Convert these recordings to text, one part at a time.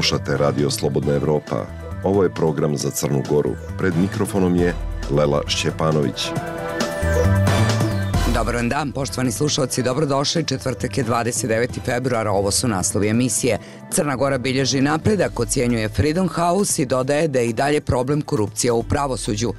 Slušate Radio Slobodna Evropa. Ovo je program za Crnu Goru. Pred mikrofonom je Lela Šćepanović. Dobar vam dan, poštovani slušalci, dobrodošli. Četvrtak je 29. februar, ovo su naslovi emisije. Crna Gora bilježi napredak, ocjenjuje Freedom House i dodaje da je i dalje problem korupcija u pravosuđu.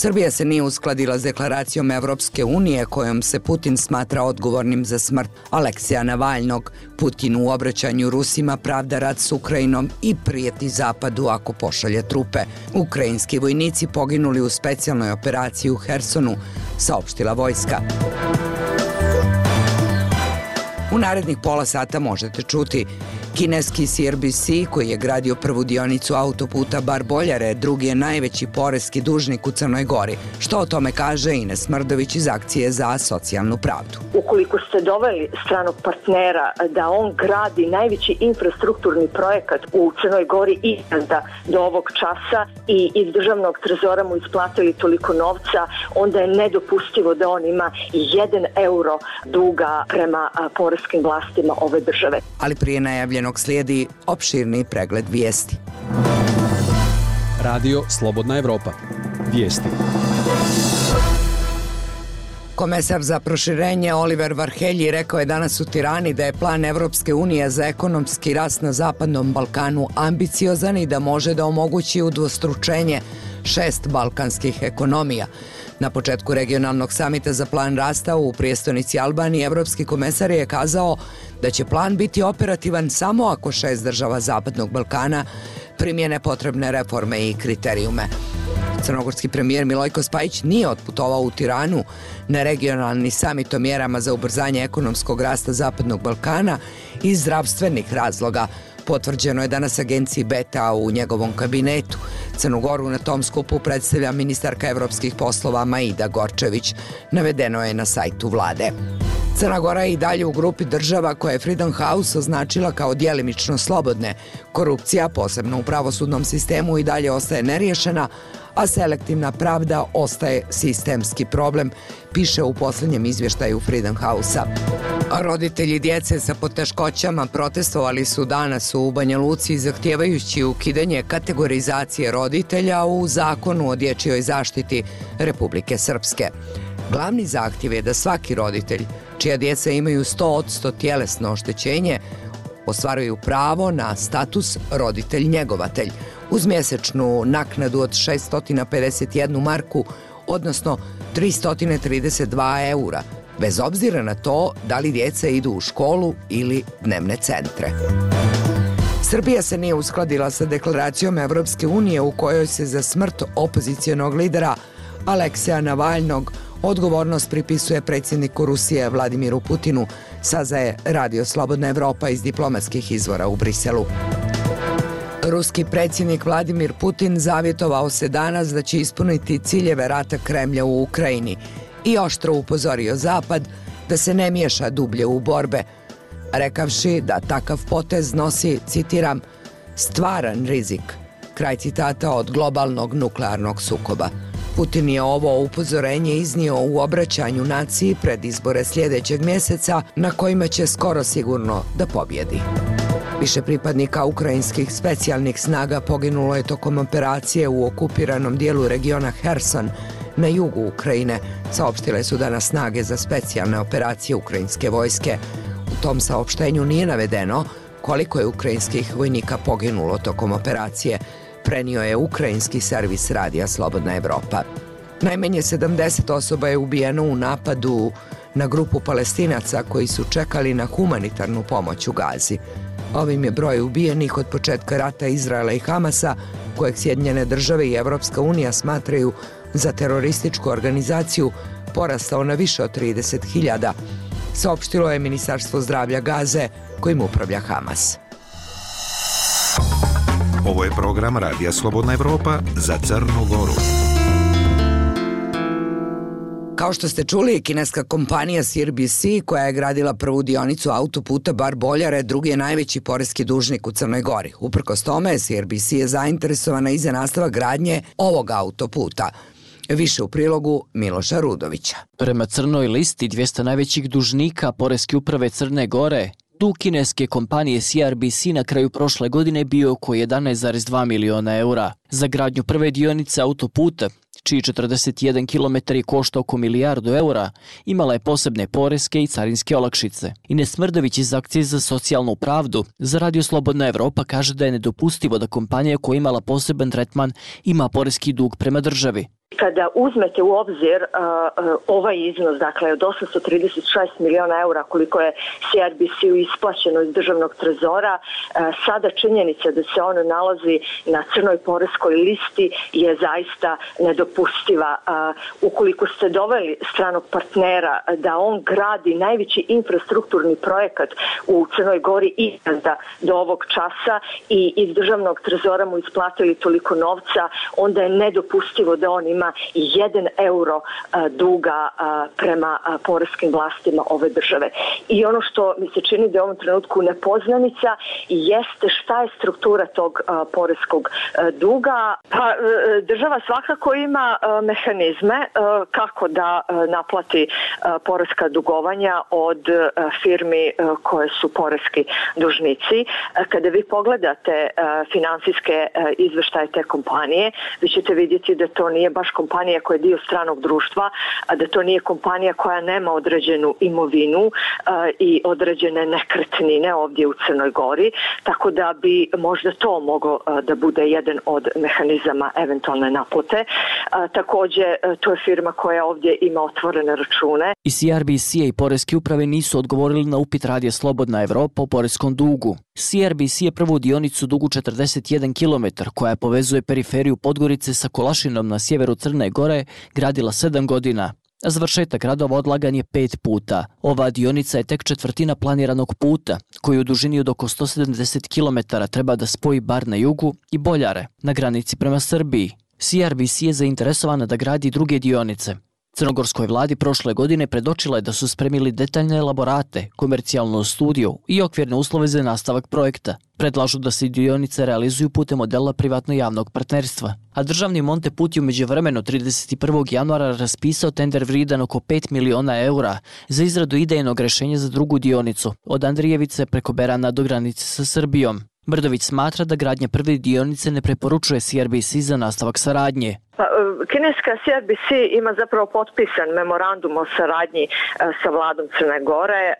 Srbija se nije uskladila s deklaracijom Evropske unije kojom se Putin smatra odgovornim za smrt Aleksija Navalnog. Putin u obraćanju Rusima pravda rad s Ukrajinom i prijeti Zapadu ako pošalje trupe. Ukrajinski vojnici poginuli u specijalnoj operaciji u Hersonu, saopštila vojska. U narednih pola sata možete čuti Kineski CRBC, koji je gradio prvu dionicu autoputa Bar Boljare, drugi je najveći poreski dužnik u Crnoj Gori. Što o tome kaže Ines Mrdović iz akcije za socijalnu pravdu? Ukoliko ste doveli stranog partnera da on gradi najveći infrastrukturni projekat u Crnoj Gori i da do ovog časa i iz državnog trezora mu isplatili toliko novca, onda je nedopustivo da on ima jedan euro duga prema poreskim vlastima ove države. Ali prije najavljeno navedenog slijedi opširni pregled vijesti. Radio Slobodna Evropa. Vijesti. Komesar za proširenje Oliver Varhelji rekao je danas u Tirani da je plan Evropske unije za ekonomski rast na Zapadnom Balkanu ambiciozan i da može da omogući udvostručenje šest balkanskih ekonomija. Na početku regionalnog samita za plan rasta u prijestonici Albanije Evropski komesar je kazao da će plan biti operativan samo ako šest država Zapadnog Balkana primjene potrebne reforme i kriterijume. Crnogorski premijer Milojko Spajić nije otputovao u Tiranu na regionalni samit o mjerama za ubrzanje ekonomskog rasta Zapadnog Balkana iz zdravstvenih razloga, Potvrđeno je danas agenciji Beta u njegovom kabinetu. Crnogoru na tom skupu predstavlja ministarka evropskih poslova Maida Gorčević. Navedeno je na sajtu vlade. Crna Gora je i dalje u grupi država koje je Freedom House označila kao dijelimično slobodne. Korupcija, posebno u pravosudnom sistemu, i dalje ostaje neriješena, a selektivna pravda ostaje sistemski problem, piše u poslednjem izvještaju Freedom House-a. Roditelji djece sa poteškoćama protestovali su danas u Banja Luci zahtjevajući ukidanje kategorizacije roditelja u zakonu o dječjoj zaštiti Republike Srpske. Glavni zahtjev je da svaki roditelj, čija djeca imaju 100% tjelesno oštećenje, ostvaruju pravo na status roditelj-njegovatelj uz mjesečnu naknadu od 651 marku, odnosno 332 eura, bez obzira na to da li djeca idu u školu ili dnevne centre. Srbija se nije uskladila sa deklaracijom Evropske unije u kojoj se za smrt opozicijonog lidera Aleksija Navalnog odgovornost pripisuje predsjedniku Rusije Vladimiru Putinu, sazaje Radio Slobodna Evropa iz diplomatskih izvora u Briselu. Ruski predsjednik Vladimir Putin zavjetovao se danas da će ispuniti ciljeve rata Kremlja u Ukrajini i oštro upozorio Zapad da se ne miješa dublje u borbe, rekavši da takav potez nosi, citiram, stvaran rizik, kraj citata od globalnog nuklearnog sukoba. Putin je ovo upozorenje iznio u obraćanju naciji pred izbore sljedećeg mjeseca na kojima će skoro sigurno da pobjedi. Više pripadnika ukrajinskih specijalnih snaga poginulo je tokom operacije u okupiranom dijelu regiona Herson na jugu Ukrajine, saopštile su danas snage za specijalne operacije ukrajinske vojske. U tom saopštenju nije navedeno koliko je ukrajinskih vojnika poginulo tokom operacije, prenio je ukrajinski servis radija Slobodna Evropa. Najmenje 70 osoba je ubijeno u napadu na grupu palestinaca koji su čekali na humanitarnu pomoć u Gazi. Ovim je broj ubijenih od početka rata Izraela i Hamasa, kojeg Sjedinjene države i Evropska unija smatraju za terorističku organizaciju, porastao na više od 30.000, saopštilo je Ministarstvo zdravlja Gaze, kojim upravlja Hamas. Ovo je program Radija Slobodna Evropa za Crnu Goru. Kao što ste čuli, kineska kompanija CRBC koja je gradila prvu dionicu autoputa Bar Boljare, drugi je najveći poreski dužnik u Crnoj Gori. Uprkos tome, CRBC je zainteresovana i za nastava gradnje ovog autoputa. Više u prilogu Miloša Rudovića. Prema crnoj listi 200 najvećih dužnika Poreske uprave Crne Gore Dug kineske kompanije CRBC na kraju prošle godine bio oko 11,2 miliona eura. Za gradnju prve dionice autoputa, čiji 41 km košta oko milijardu eura, imala je posebne poreske i carinske olakšice. Ines Smrdović iz akcije za socijalnu pravdu za Radio Slobodna Evropa kaže da je nedopustivo da kompanija koja imala poseban tretman ima poreski dug prema državi. Kada uzmete u obzir uh, uh, ovaj iznos, dakle od 836 miliona eura koliko je CRBC-u isplaćeno iz državnog trezora, uh, sada činjenica da se ono nalazi na crnoj poreskoj listi je zaista nedopustiva. Uh, ukoliko ste doveli stranog partnera da on gradi najveći infrastrukturni projekat u Crnoj Gori ikada do ovog časa i iz državnog trezora mu isplatili toliko novca, onda je nedopustivo da on ima jedan euro duga prema poreskim vlastima ove države. I ono što mi se čini da je u ovom trenutku nepoznanica jeste šta je struktura tog poreskog duga. Pa država svakako ima mehanizme kako da naplati poreska dugovanja od firmi koje su poreski dužnici. Kada vi pogledate finansijske izveštaje te kompanije, vi ćete vidjeti da to nije baš kompanija koja je dio stranog društva, a da to nije kompanija koja nema određenu imovinu i određene nekretnine ovdje u Crnoj Gori, tako da bi možda to moglo da bude jedan od mehanizama eventualne naplate. Takođe, to je firma koja ovdje ima otvorene račune. I CRBC i Poreske uprave nisu odgovorili na upit radija Slobodna Evropa o poreskom dugu. CRBC je prvu dionicu dugu 41 km koja povezuje periferiju Podgorice sa Kolašinom na sjeveru Crne Gore gradila 7 godina. Završetak radova odlagan je pet puta. Ova dionica je tek četvrtina planiranog puta, koji u dužini od oko 170 km treba da spoji bar na jugu i Boljare, na granici prema Srbiji. CRBC je zainteresovana da gradi druge dionice, Crnogorskoj vladi prošle godine predočila je da su spremili detaljne elaborate, komercijalnu studiju i okvirne uslove za nastavak projekta. Predlažu da se dionice realizuju putem modela privatno-javnog partnerstva. A državni Monte Put je umeđu vremeno 31. januara raspisao tender vridan oko 5 miliona eura za izradu idejnog rešenja za drugu dionicu, od Andrijevice preko Berana do granice sa Srbijom. Brdović smatra da gradnja prve dionice ne preporučuje CRBC za nastavak saradnje. Pa, kineska CRBC ima zapravo potpisan memorandum o saradnji sa vladom Crne Gore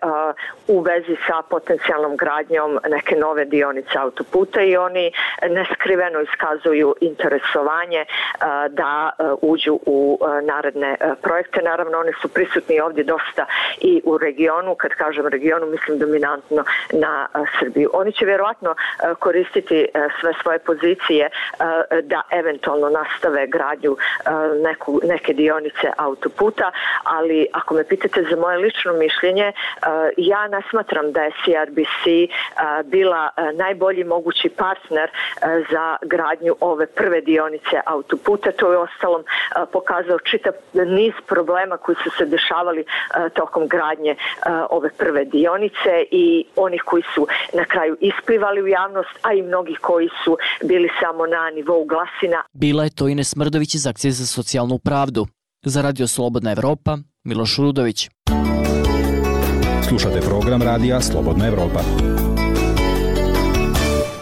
u vezi sa potencijalnom gradnjom neke nove dionice autoputa i oni neskriveno iskazuju interesovanje da uđu u naredne projekte. Naravno, oni su prisutni ovdje dosta i u regionu, kad kažem regionu, mislim dominantno na Srbiju. Oni će vjerovatno koristiti sve svoje pozicije da eventualno nastave gradnju gradnju neku, neke dionice autoputa, ali ako me pitate za moje lično mišljenje, ja ne smatram da je CRBC bila najbolji mogući partner za gradnju ove prve dionice autoputa. To je ostalom pokazao čitav niz problema koji su se dešavali tokom gradnje ove prve dionice i oni koji su na kraju isplivali u javnost, a i mnogi koji su bili samo na nivou glasina. Bila je to Ines Mrdović Radović iz Akcije za socijalnu pravdu. Za Radio Slobodna Evropa, Miloš Rudović. Slušate program Radija Slobodna Evropa.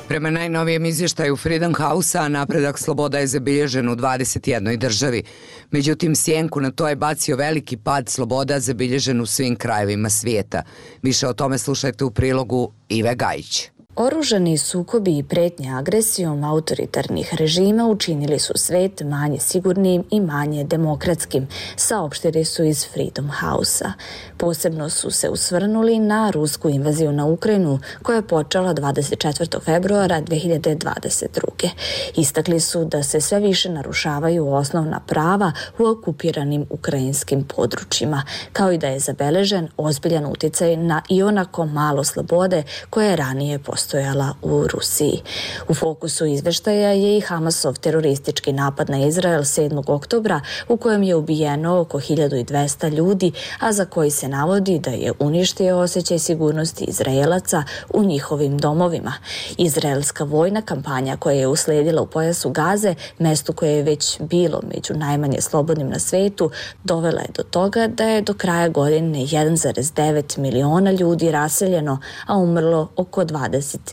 Prema najnovijem izvještaju Freedom House-a, napredak sloboda je zabilježen u 21. državi. Međutim, sjenku na to je bacio veliki pad sloboda zabilježen u svim krajevima svijeta. Više o tome slušajte u prilogu Ive Gajić. Oružani sukobi i pretnje agresijom autoritarnih režima učinili su svet manje sigurnim i manje demokratskim, saopštili su iz Freedom House-a. Posebno su se usvrnuli na rusku invaziju na Ukrajinu koja je počela 24. februara 2022. Istakli su da se sve više narušavaju osnovna prava u okupiranim ukrajinskim područjima, kao i da je zabeležen ozbiljan uticaj na i onako malo slobode koje je ranije postojalo postojala u Rusiji. U fokusu izveštaja je i Hamasov teroristički napad na Izrael 7. oktobra u kojem je ubijeno oko 1200 ljudi, a za koji se navodi da je uništio osjećaj sigurnosti Izraelaca u njihovim domovima. Izraelska vojna kampanja koja je usledila u pojasu Gaze, mestu koje je već bilo među najmanje slobodnim na svetu, dovela je do toga da je do kraja godine 1,9 miliona ljudi raseljeno, a umrlo oko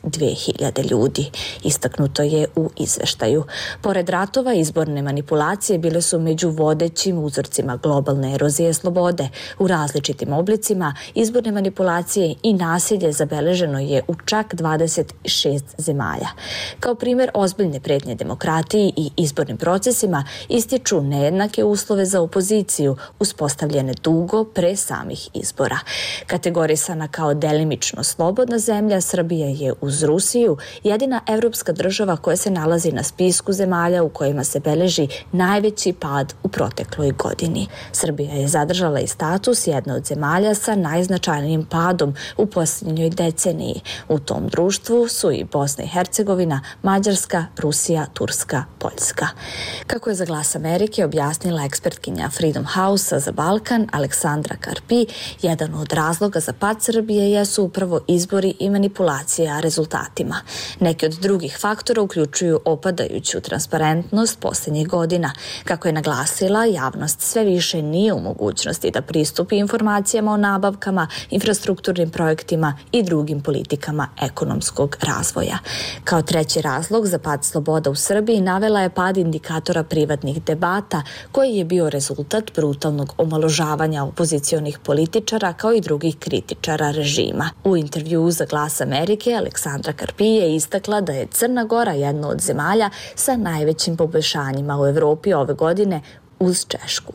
22.000 ljudi. Istaknuto je u izveštaju. Pored ratova, izborne manipulacije bile su među vodećim uzorcima globalne erozije slobode. U različitim oblicima izborne manipulacije i nasilje zabeleženo je u čak 26 zemalja. Kao primer ozbiljne pretnje demokratiji i izbornim procesima ističu nejednake uslove za opoziciju uspostavljene dugo pre samih izbora. Kategorisana kao delimično slobodna zemlja, Srbija je uz Rusiju jedina evropska država koja se nalazi na spisku zemalja u kojima se beleži najveći pad u protekloj godini. Srbija je zadržala i status jedne od zemalja sa najznačajnijim padom u posljednjoj deceniji. U tom društvu su i Bosna i Hercegovina, Mađarska, Rusija, Turska, Poljska. Kako je za glas Amerike objasnila ekspertkinja Freedom House za Balkan Aleksandra Karpi, jedan od razloga za pad Srbije jesu upravo izbori i manipulacija rezultatima. Neki od drugih faktora uključuju opadajuću transparentnost poslednjih godina. Kako je naglasila, javnost sve više nije u mogućnosti da pristupi informacijama o nabavkama, infrastrukturnim projektima i drugim politikama ekonomskog razvoja. Kao treći razlog za pad sloboda u Srbiji navela je pad indikatora privatnih debata koji je bio rezultat brutalnog omaložavanja opozicionih političara kao i drugih kritičara režima. U intervju za Glas Amerike Aleksandra Karpi je istakla da je Crna Gora jedna od zemalja sa najvećim poboljšanjima u Evropi ove godine uz Češku.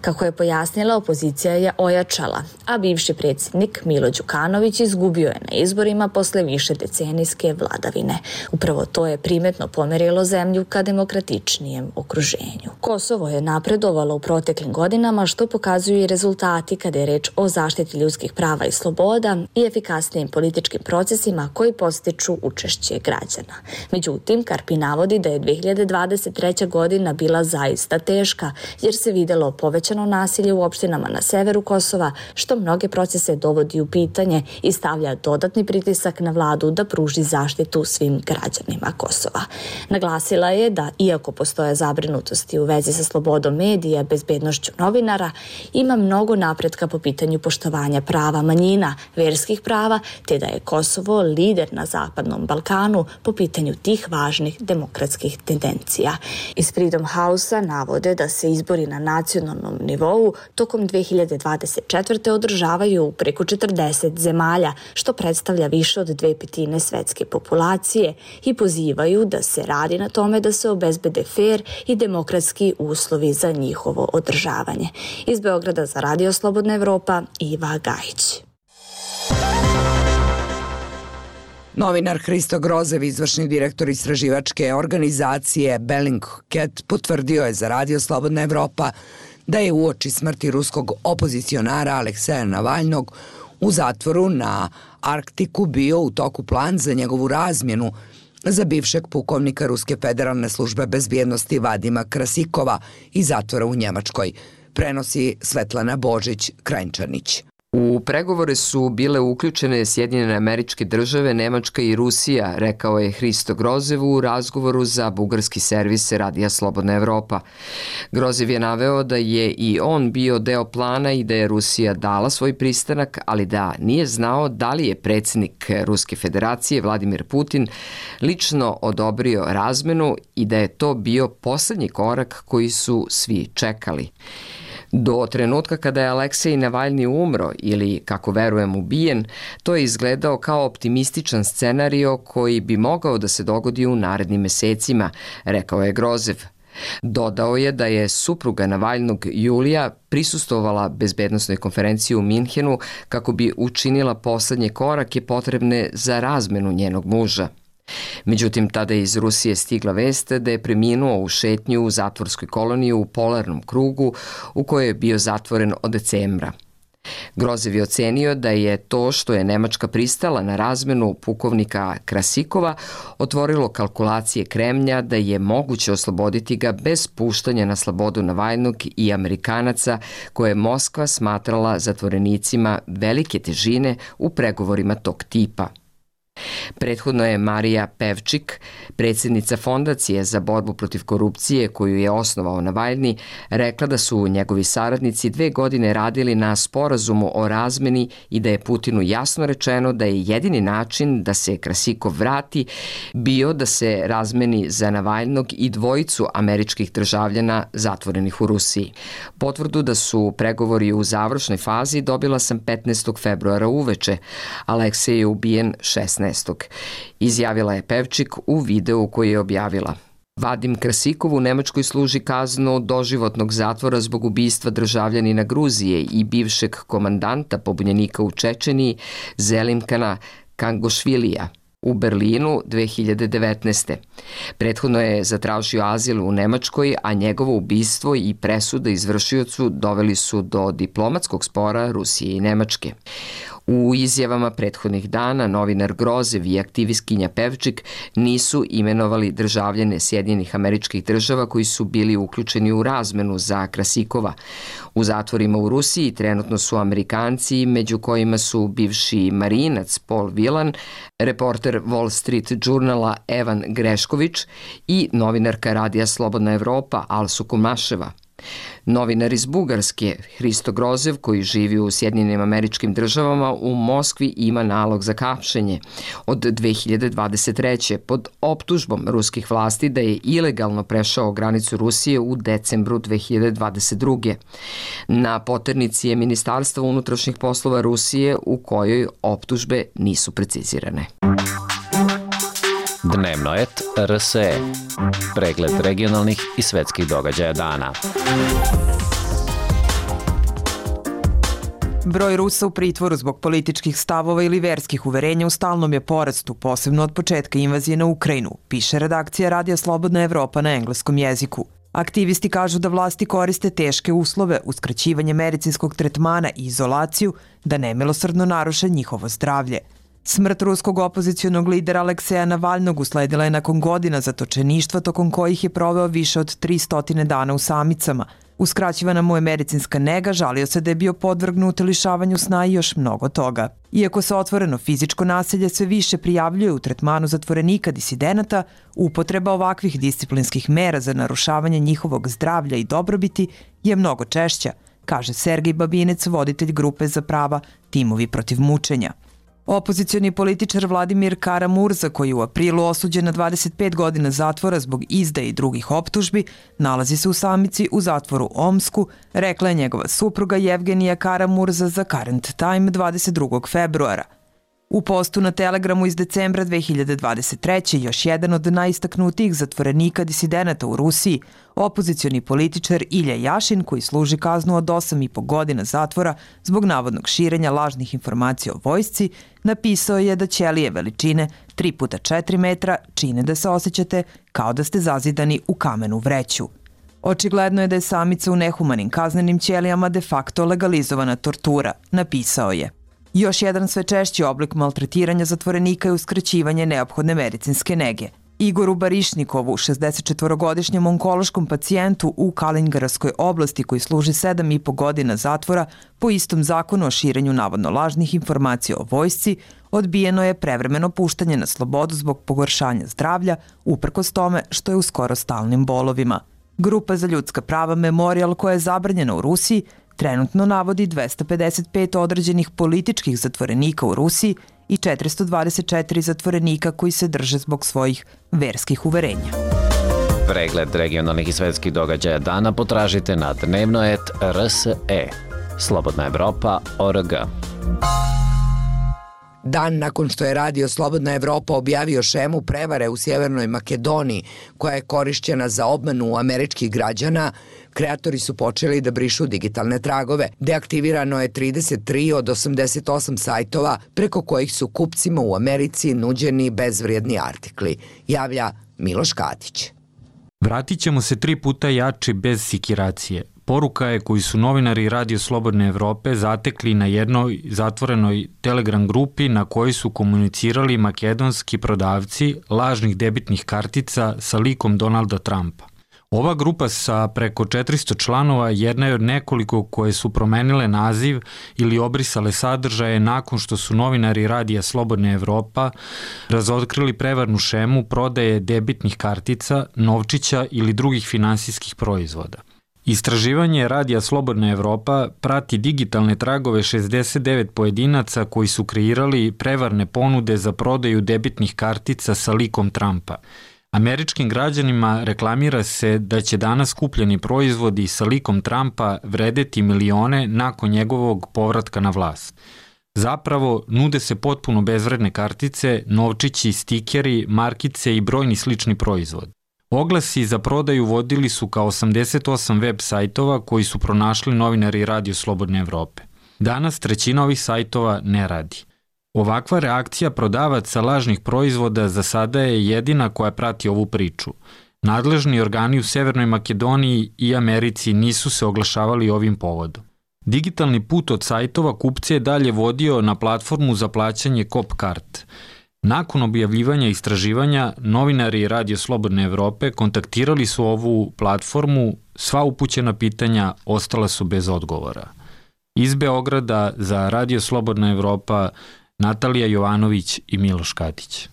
Kako je pojasnila, opozicija je ojačala, a bivši predsjednik Milo Đukanović izgubio je na izborima posle više decenijske vladavine. Upravo to je primetno pomerilo zemlju ka demokratičnijem okruženju. Kosovo je napredovalo u proteklim godinama što pokazuju i rezultati kada je reč o zaštiti ljudskih prava i sloboda i efikasnijim političkim procesima koji postiču učešće građana. Međutim, Karpi navodi da je 2023. godina bila zaista teška jer se videlo povećano nasilje u opštinama na severu Kosova, što mnoge procese dovodi u pitanje i stavlja dodatni pritisak na vladu da pruži zaštitu svim građanima Kosova. Naglasila je da, iako postoje zabrinutosti u vezi sa slobodom medija, bezbednošću novinara, ima mnogo napretka po pitanju poštovanja prava manjina, verskih prava, te da je Kosovo lider na Zapadnom Balkanu po pitanju tih važnih demokratskih tendencija. Iz Freedom House-a navode da se izbori na nacionalnom nivou tokom 2024. održavaju u preko 40 zemalja, što predstavlja više od dve petine svetske populacije i pozivaju da se radi na tome da se obezbede fair i demokratski uslovi za njihovo održavanje. Iz Beograda za Radio Slobodna Evropa, Iva Gajić. Novinar Hristo Grozev, izvršni direktor istraživačke organizacije Bellingcat, potvrdio je za Radio Slobodna Evropa da je uoči smrti ruskog opozicionara Alekseja Navalnog u zatvoru na Arktiku bio u toku plan za njegovu razmjenu za bivšeg pukovnika Ruske federalne službe bezbjednosti Vadima Krasikova i zatvora u Njemačkoj, prenosi Svetlana Božić-Krajnčanić. U pregovore su bile uključene Sjedinjene američke države, Nemačka i Rusija, rekao je Hristo Grozev u razgovoru za bugarski servis Radija Slobodna Evropa. Grozev je naveo da je i on bio deo plana i da je Rusija dala svoj pristanak, ali da nije znao da li je predsednik Ruske federacije Vladimir Putin lično odobrio razmenu i da je to bio poslednji korak koji su svi čekali. Do trenutka kada je Aleksej Navalni umro ili, kako verujem, ubijen, to je izgledao kao optimističan scenario koji bi mogao da se dogodi u narednim mesecima, rekao je Grozev. Dodao je da je supruga Navalnog Julija prisustovala bezbednostnoj konferenciji u Minhenu kako bi učinila poslednje korake potrebne za razmenu njenog muža. Međutim, tada je iz Rusije stigla veste da je preminuo u šetnju u zatvorskoj koloniji u polarnom krugu u kojoj je bio zatvoren od decembra. Grozev je ocenio da je to što je Nemačka pristala na razmenu pukovnika Krasikova otvorilo kalkulacije Kremlja da je moguće osloboditi ga bez puštanja na slobodu Navajnog i Amerikanaca koje je Moskva smatrala zatvorenicima velike težine u pregovorima tog tipa. Prethodno je Marija Pevčik, predsednica Fondacije za borbu protiv korupcije koju je osnovao Navaljni, rekla da su njegovi saradnici dve godine radili na sporazumu o razmeni i da je Putinu jasno rečeno da je jedini način da se Krasikov vrati bio da se razmeni za Navaljnog i dvojicu američkih državljana zatvorenih u Rusiji. Potvrdu da su pregovori u završnoj fazi dobila sam 15. februara uveče. Aleksej je ubijen 16 Izjavila je Pevčik u videu koji je objavila. Vadim Krasikov u Nemačkoj služi kaznu doživotnog zatvora zbog ubistva državljanina Gruzije i bivšeg komandanta pobunjenika u Čečeniji Zelimkana Kangošvilija u Berlinu 2019. Prethodno je zatražio azil u Nemačkoj, a njegovo ubistvo i presuda izvršiocu doveli su do diplomatskog spora Rusije i Nemačke. U izjavama prethodnih dana novinar Grozev i aktivistkinja Pevčik nisu imenovali državljene Sjedinjenih američkih država koji su bili uključeni u razmenu za Krasikova. U zatvorima u Rusiji trenutno su Amerikanci, među kojima su bivši marinac Paul Vilan, reporter Wall Street Journala Evan Grešković i novinarka Radija Slobodna Evropa Alsu Kumaševa. Novinar iz Bugarske, Hristo Grozev, koji živi u Sjedinjenim američkim državama, u Moskvi ima nalog za kapšenje od 2023. pod optužbom ruskih vlasti da je ilegalno prešao granicu Rusije u decembru 2022. Na poternici je Ministarstvo unutrašnjih poslova Rusije u kojoj optužbe nisu precizirane. Dnevno et RSE. Pregled regionalnih i svetskih događaja dana. Broj Rusa u pritvoru zbog političkih stavova ili verskih uverenja u stalnom je porastu, posebno od početka invazije na Ukrajinu, piše redakcija Radija Slobodna Evropa na engleskom jeziku. Aktivisti kažu da vlasti koriste teške uslove, uskraćivanje medicinskog tretmana i izolaciju da nemilosrdno naruše njihovo zdravlje – Smrt ruskog opozicijonog lidera Alekseja Navalnog usledila je nakon godina zatočeništva tokom kojih je proveo više od 300 dana u samicama. Uskraćivana mu je medicinska nega, žalio se da je bio podvrgnut lišavanju sna i još mnogo toga. Iako se otvoreno fizičko nasilje sve više prijavljuje u tretmanu zatvorenika disidenata, upotreba ovakvih disciplinskih mera za narušavanje njihovog zdravlja i dobrobiti je mnogo češća, kaže Sergej Babinec, voditelj grupe za prava Timovi protiv mučenja. Opozicioni političar Vladimir Karamurza, koji je u aprilu osuđen na 25 godina zatvora zbog izdaje i drugih optužbi, nalazi se u samici u zatvoru Omsku, rekla je njegova supruga Jevgenija Karamurza za Current Time 22. februara – U postu na Telegramu iz decembra 2023. još jedan od najistaknutijih zatvorenika disidenata u Rusiji, opozicioni političar Ilja Jašin, koji služi kaznu od 8,5 godina zatvora zbog navodnog širenja lažnih informacija o vojsci, napisao je da ćelije veličine 3 puta 4 metra čine da se osjećate kao da ste zazidani u kamenu vreću. Očigledno je da je samica u nehumanim kaznenim ćelijama de facto legalizovana tortura, napisao je. Još jedan sve češći oblik maltretiranja zatvorenika je uskraćivanje neophodne medicinske nege. Igoru Barišnikovu, 64-godišnjem onkološkom pacijentu u Kalingaravskoj oblasti koji služi 7,5 godina zatvora po istom zakonu o širenju navodno lažnih informacija o vojsci, odbijeno je prevremeno puštanje na slobodu zbog pogoršanja zdravlja, uprkos tome što je u skoro stalnim bolovima. Grupa za ljudska prava Memorial koja je zabranjena u Rusiji trenutno navodi 255 određenih političkih zatvorenika u Rusiji i 424 zatvorenika koji se drže zbog svojih verskih uverenja. Pregled regionalnih i svetskih događaja dana potražite na dnevnoet.rse. Slobodna Evropa.org. Dan nakon što je Radio Slobodna Evropa objavio šemu prevare u Sjevernoj Makedoniji koja je korišćena za obmanu američkih građana, kreatori su počeli da brišu digitalne tragove. Deaktivirano je 33 od 88 sajtova preko kojih su kupcima u Americi nuđeni bezvrijedni artikli, javlja Miloš Katić. Vratit ćemo se tri puta jači bez sikiracije Poruka je koju su novinari Radio Slobodne Evrope zatekli na jednoj zatvorenoj Telegram grupi na kojoj su komunicirali makedonski prodavci lažnih debitnih kartica sa likom Donalda Trumpa. Ova grupa sa preko 400 članova jedna je od nekoliko koje su promenile naziv ili obrisale sadržaje nakon što su novinari Radija Slobodna Evropa razotkrili prevarnu šemu prodaje debitnih kartica, novčića ili drugih finansijskih proizvoda. Istraživanje Radija Slobodna Evropa prati digitalne tragove 69 pojedinaca koji su kreirali prevarne ponude za prodaju debitnih kartica sa likom Trumpa – Američkim građanima reklamira se da će danas kupljeni proizvodi sa likom Trumpa vredeti milione nakon njegovog povratka na vlast. Zapravo, nude se potpuno bezvredne kartice, novčići, stikeri, markice i brojni slični proizvod. Oglasi za prodaju vodili su kao 88 web sajtova koji su pronašli novinari Radio Slobodne Evrope. Danas trećina ovih sajtova ne radi. Ovakva reakcija prodavaca lažnih proizvoda za sada je jedina koja prati ovu priču. Nadležni organi u Severnoj Makedoniji i Americi nisu se oglašavali ovim povodom. Digitalni put od sajtova kupce je dalje vodio na platformu za plaćanje Copcart. Nakon objavljivanja istraživanja, novinari Radio Slobodne Evrope kontaktirali su ovu platformu, sva upućena pitanja ostala su bez odgovora. Iz Beograda za Radio Slobodna Evropa Natalija Jovanović i Miloš Katić.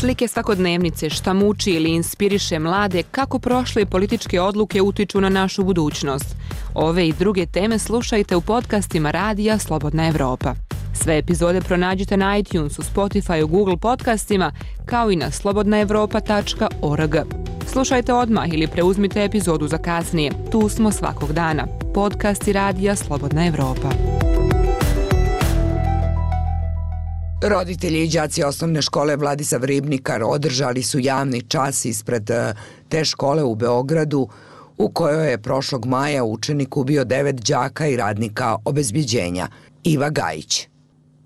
Slike svakodnevnice šta muči ili inspiriše mlade kako prošle političke odluke utiču na našu budućnost. Ove i druge teme slušajte u podcastima Radija Slobodna Evropa. Sve epizode pronađite na iTunesu, Spotify, Google podcastima, kao i na slobodnaevropa.org. Slušajte odmah ili preuzmite epizodu za kasnije. Tu smo svakog dana. Podcast i radija Slobodna Evropa. Roditelji i đaci osnovne škole Vladisav Ribnikar održali su javni čas ispred e, te škole u Beogradu u kojoj je prošlog maja učenik ubio devet đaka i radnika obezbiđenja. Iva Gajić.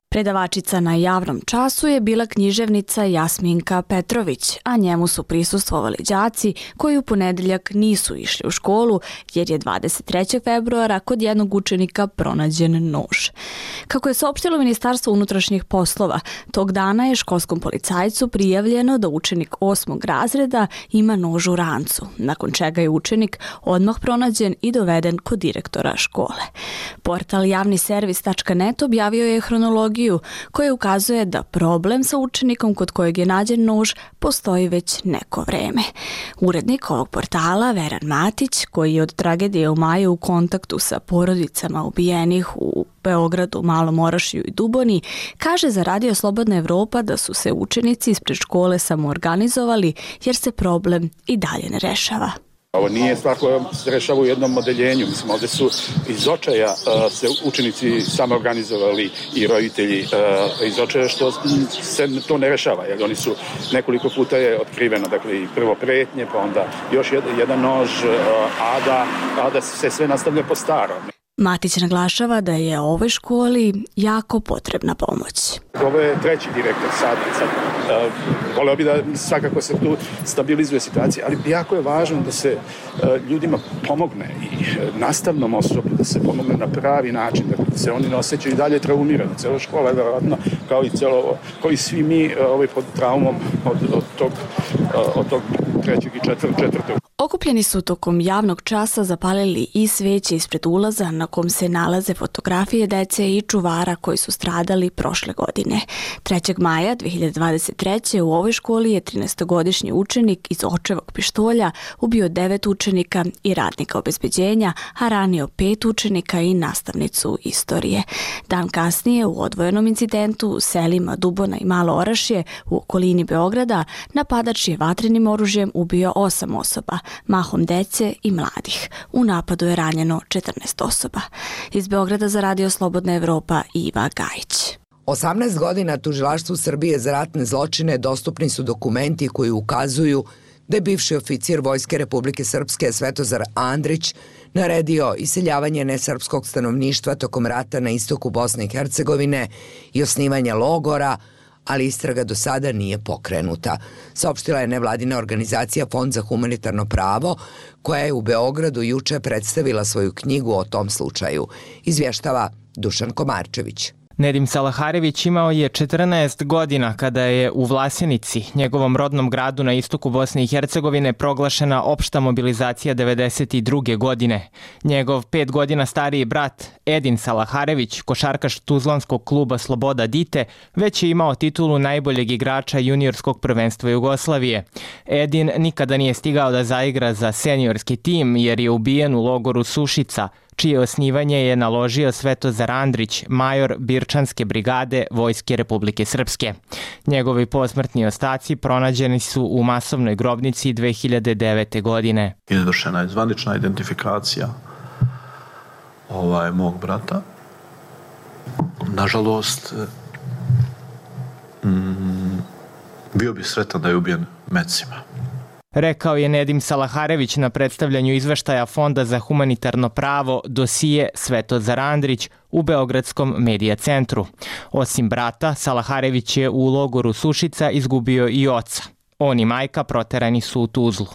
Predavačica na javnom času je bila književnica Jasminka Petrović, a njemu su prisustvovali đaci koji u ponedeljak nisu išli u školu jer je 23. februara kod jednog učenika pronađen nož. Kako je saopštilo Ministarstvo unutrašnjih poslova, tog dana je školskom policajcu prijavljeno da učenik osmog razreda ima nož u rancu, nakon čega je učenik odmah pronađen i doveden kod direktora škole. Portal javniservis.net objavio je hronologiju studiju koja ukazuje da problem sa učenikom kod kojeg je nađen nož postoji već neko vreme. Urednik ovog portala, Veran Matić, koji je od tragedije u maju u kontaktu sa porodicama ubijenih u Beogradu, Malom Orašiju i Duboni, kaže za Radio Slobodna Evropa da su se učenici ispred škole samoorganizovali jer se problem i dalje ne rešava. Ovo nije stvar koja se rešava u jednom odeljenju. Mislim, ovde su iz očaja uh, se učenici samo organizovali i roditelji uh, iz očaja što se to ne rešava. Jer oni su nekoliko puta je otkriveno, dakle i prvo pretnje, pa onda još jedan, nož, uh, da, a da se sve nastavlja po starom. Matić naglašava da je ovoj školi jako potrebna pomoć. Ovo je treći direktor sada. sad uh, voleo bi da svakako se tu stabilizuje situacija, ali jako je važno da se uh, ljudima pomogne i uh, nastavnom osobu da se pomogne na pravi način, da se oni ne osjećaju i dalje traumirani. Cela škola je verovatno kao i, celo, kao i svi mi uh, ovaj, pod traumom od, od, tog, uh, od tog trećeg i četvr, četvrtog. Okupljeni su tokom javnog časa zapalili i sveće ispred ulaza na kom se nalaze fotografije dece i čuvara koji su stradali prošle godine. 3. maja 2023. u ovoj školi je 13-godišnji učenik iz očevog pištolja ubio devet učenika i radnika obezbeđenja, a ranio pet učenika i nastavnicu istorije. Dan kasnije u odvojenom incidentu u selima Dubona i Malo Orašje u okolini Beograda napadač je vatrenim oružjem ubio osam osoba, mahom dece i mladih. U napadu je ranjeno 14 osoba. Iz Beograda za Radio Slobodna Evropa Iva Gajić. 18 godina tužilaštvu Srbije za ratne zločine dostupni su dokumenti koji ukazuju da je bivši oficir Vojske Republike Srpske Svetozar Andrić naredio iseljavanje nesrpskog stanovništva tokom rata na istoku Bosne i Hercegovine i osnivanje logora, ali istraga do sada nije pokrenuta. Saopštila je nevladina organizacija Fond za humanitarno pravo, koja je u Beogradu juče predstavila svoju knjigu o tom slučaju. Izvještava Dušan Komarčević. Nedim Salaharević imao je 14 godina kada je u Vlasenici, njegovom rodnom gradu na istoku Bosne i Hercegovine, proglašena opšta mobilizacija 92. godine. Njegov pet godina stariji brat Edin Salaharević, košarkaš Tuzlanskog kluba Sloboda Dite, već je imao titulu najboljeg igrača juniorskog prvenstva Jugoslavije. Edin nikada nije stigao da zaigra za seniorski tim jer je ubijen u logoru Sušica – čije osnivanje je naložio Svetozar Andrić, major Birčanske brigade Vojske Republike Srpske. Njegovi posmrtni ostaci pronađeni su u masovnoj grobnici 2009. godine. Izvršena je zvanična identifikacija ovaj, mog brata. Nažalost, mm, bio bi sretan da je ubijen mecima rekao je Nedim Salaharević na predstavljanju izveštaja Fonda za humanitarno pravo dosije Svetozar Andrić u Beogradskom medija centru. Osim brata, Salaharević je u logoru Sušica izgubio i oca. On i majka proterani su u Tuzlu.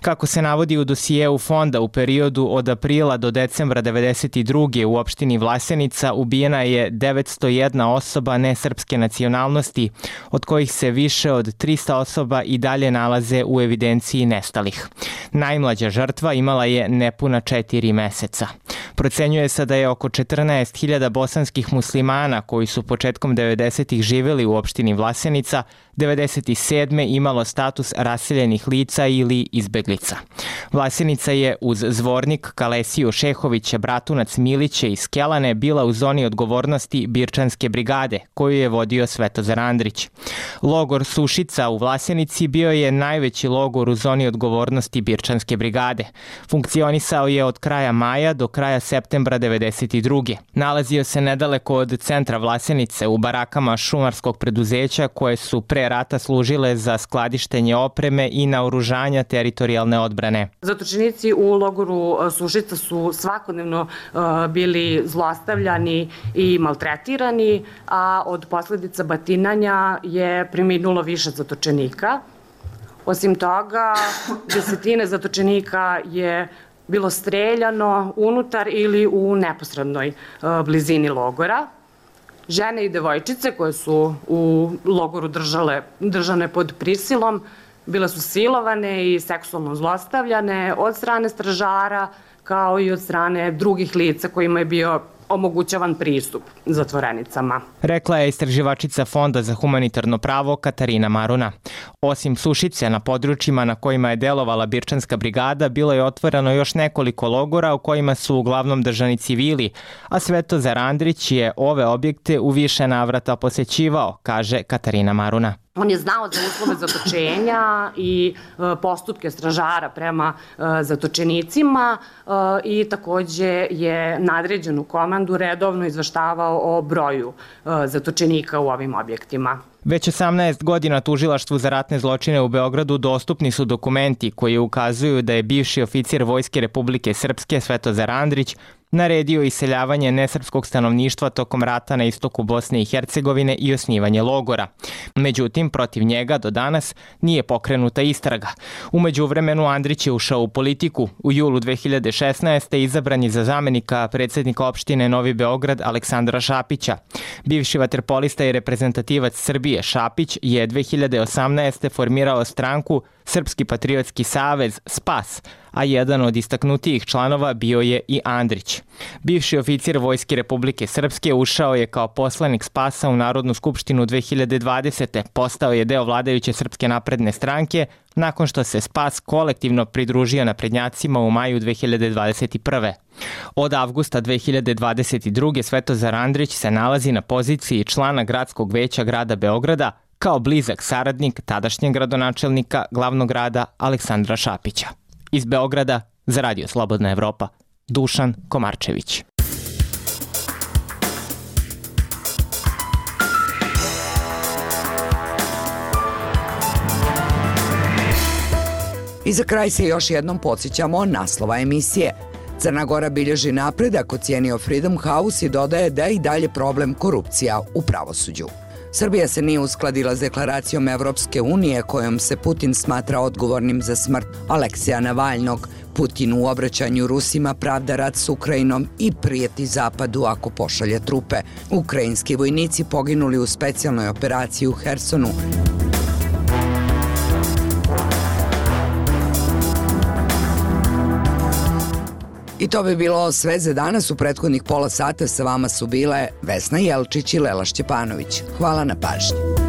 Kako se navodi u dosijeu fonda u periodu od aprila do decembra 92. u opštini Vlasenica ubijena je 901 osoba nesrpske nacionalnosti, od kojih se više od 300 osoba i dalje nalaze u evidenciji nestalih. Najmlađa žrtva imala je nepuna četiri meseca. Procenjuje se da je oko 14.000 bosanskih muslimana koji su početkom 90. živeli u opštini Vlasenica 97. imalo status raseljenih lica ili izbeglica. Vlasenica je uz zvornik Kalesiju Šehovića, Bratunac Miliće i Skelane bila u zoni odgovornosti Birčanske brigade, koju je vodio Svetozar Andrić. Logor Sušica u Vlasenici bio je najveći logor u zoni odgovornosti Birčanske brigade. Funkcionisao je od kraja maja do kraja septembra 92. Nalazio se nedaleko od centra Vlasenice u barakama šumarskog preduzeća koje su pre rata služile za skladištenje opreme i naoružanja teritorijalne odbrane. Zatočenici u logoru e, Sušica su svakodnevno e, bili zlostavljani i maltretirani, a od posledica batinanja je preminulo više zatočenika. Osim toga, desetine zatočenika je bilo streljano unutar ili u neposrednoj e, blizini logora. Žene i devojčice koje su u logoru držale, držane pod prisilom bile su silovane i seksualno zlostavljane od strane stražara kao i od strane drugih lica kojima je bio omogućavan pristup zatvorenicama. Rekla je istraživačica Fonda za humanitarno pravo Katarina Maruna. Osim Sušice na područjima na kojima je delovala Birčanska brigada, bilo je otvoreno još nekoliko logora u kojima su uglavnom držani civili, a Svetozar Andrić je ove objekte u više navrata posećivao, kaže Katarina Maruna. On je znao za uslove zatočenja i e, postupke stražara prema e, zatočenicima e, i takođe je nadređenu komandu redovno izvaštavao o broju zatočenika u ovim objektima. Već 18 godina tužilaštvu za ratne zločine u Beogradu dostupni su dokumenti koji ukazuju da je bivši oficir Vojske Republike Srpske Svetozar Andrić naredio iseljavanje nesrpskog stanovništva tokom rata na istoku Bosne i Hercegovine i osnivanje logora. Međutim, protiv njega do danas nije pokrenuta istraga. Umeđu vremenu Andrić je ušao u politiku. U julu 2016. izabran je za zamenika predsednika opštine Novi Beograd Aleksandra Šapića. Bivši vaterpolista i reprezentativac Srbije Šapić je 2018. formirao stranku Srpski patriotski savez SPAS, a jedan od istaknutijih članova bio je i Andrić. Bivši oficir Vojske Republike Srpske ušao je kao poslanik Spasa u Narodnu skupštinu 2020. Postao je deo vladajuće Srpske napredne stranke nakon što se Spas kolektivno pridružio na prednjacima u maju 2021. Od avgusta 2022. Svetozar Andrić se nalazi na poziciji člana gradskog veća grada Beograda, kao blizak saradnik tadašnjeg gradonačelnika glavnog grada Aleksandra Šapića. Iz Beograda za Radio Slobodna Evropa, Dušan Komarčević. I za kraj se još jednom podsjećamo naslova emisije. Crna Gora bilježi napredak, ocijenio Freedom House i dodaje da je i dalje problem korupcija u pravosuđu. Srbija se nije uskladila s deklaracijom Evropske unije kojom se Putin smatra odgovornim za smrt Aleksija Navalnog. Putin u obraćanju Rusima pravda rat s Ukrajinom i prijeti Zapadu ako pošalje trupe. Ukrajinski vojnici poginuli u specijalnoj operaciji u Hersonu. I to bi bilo sve za danas. U prethodnih pola sata sa vama su bile Vesna Jelčić i Lela Šćepanović. Hvala na pažnji.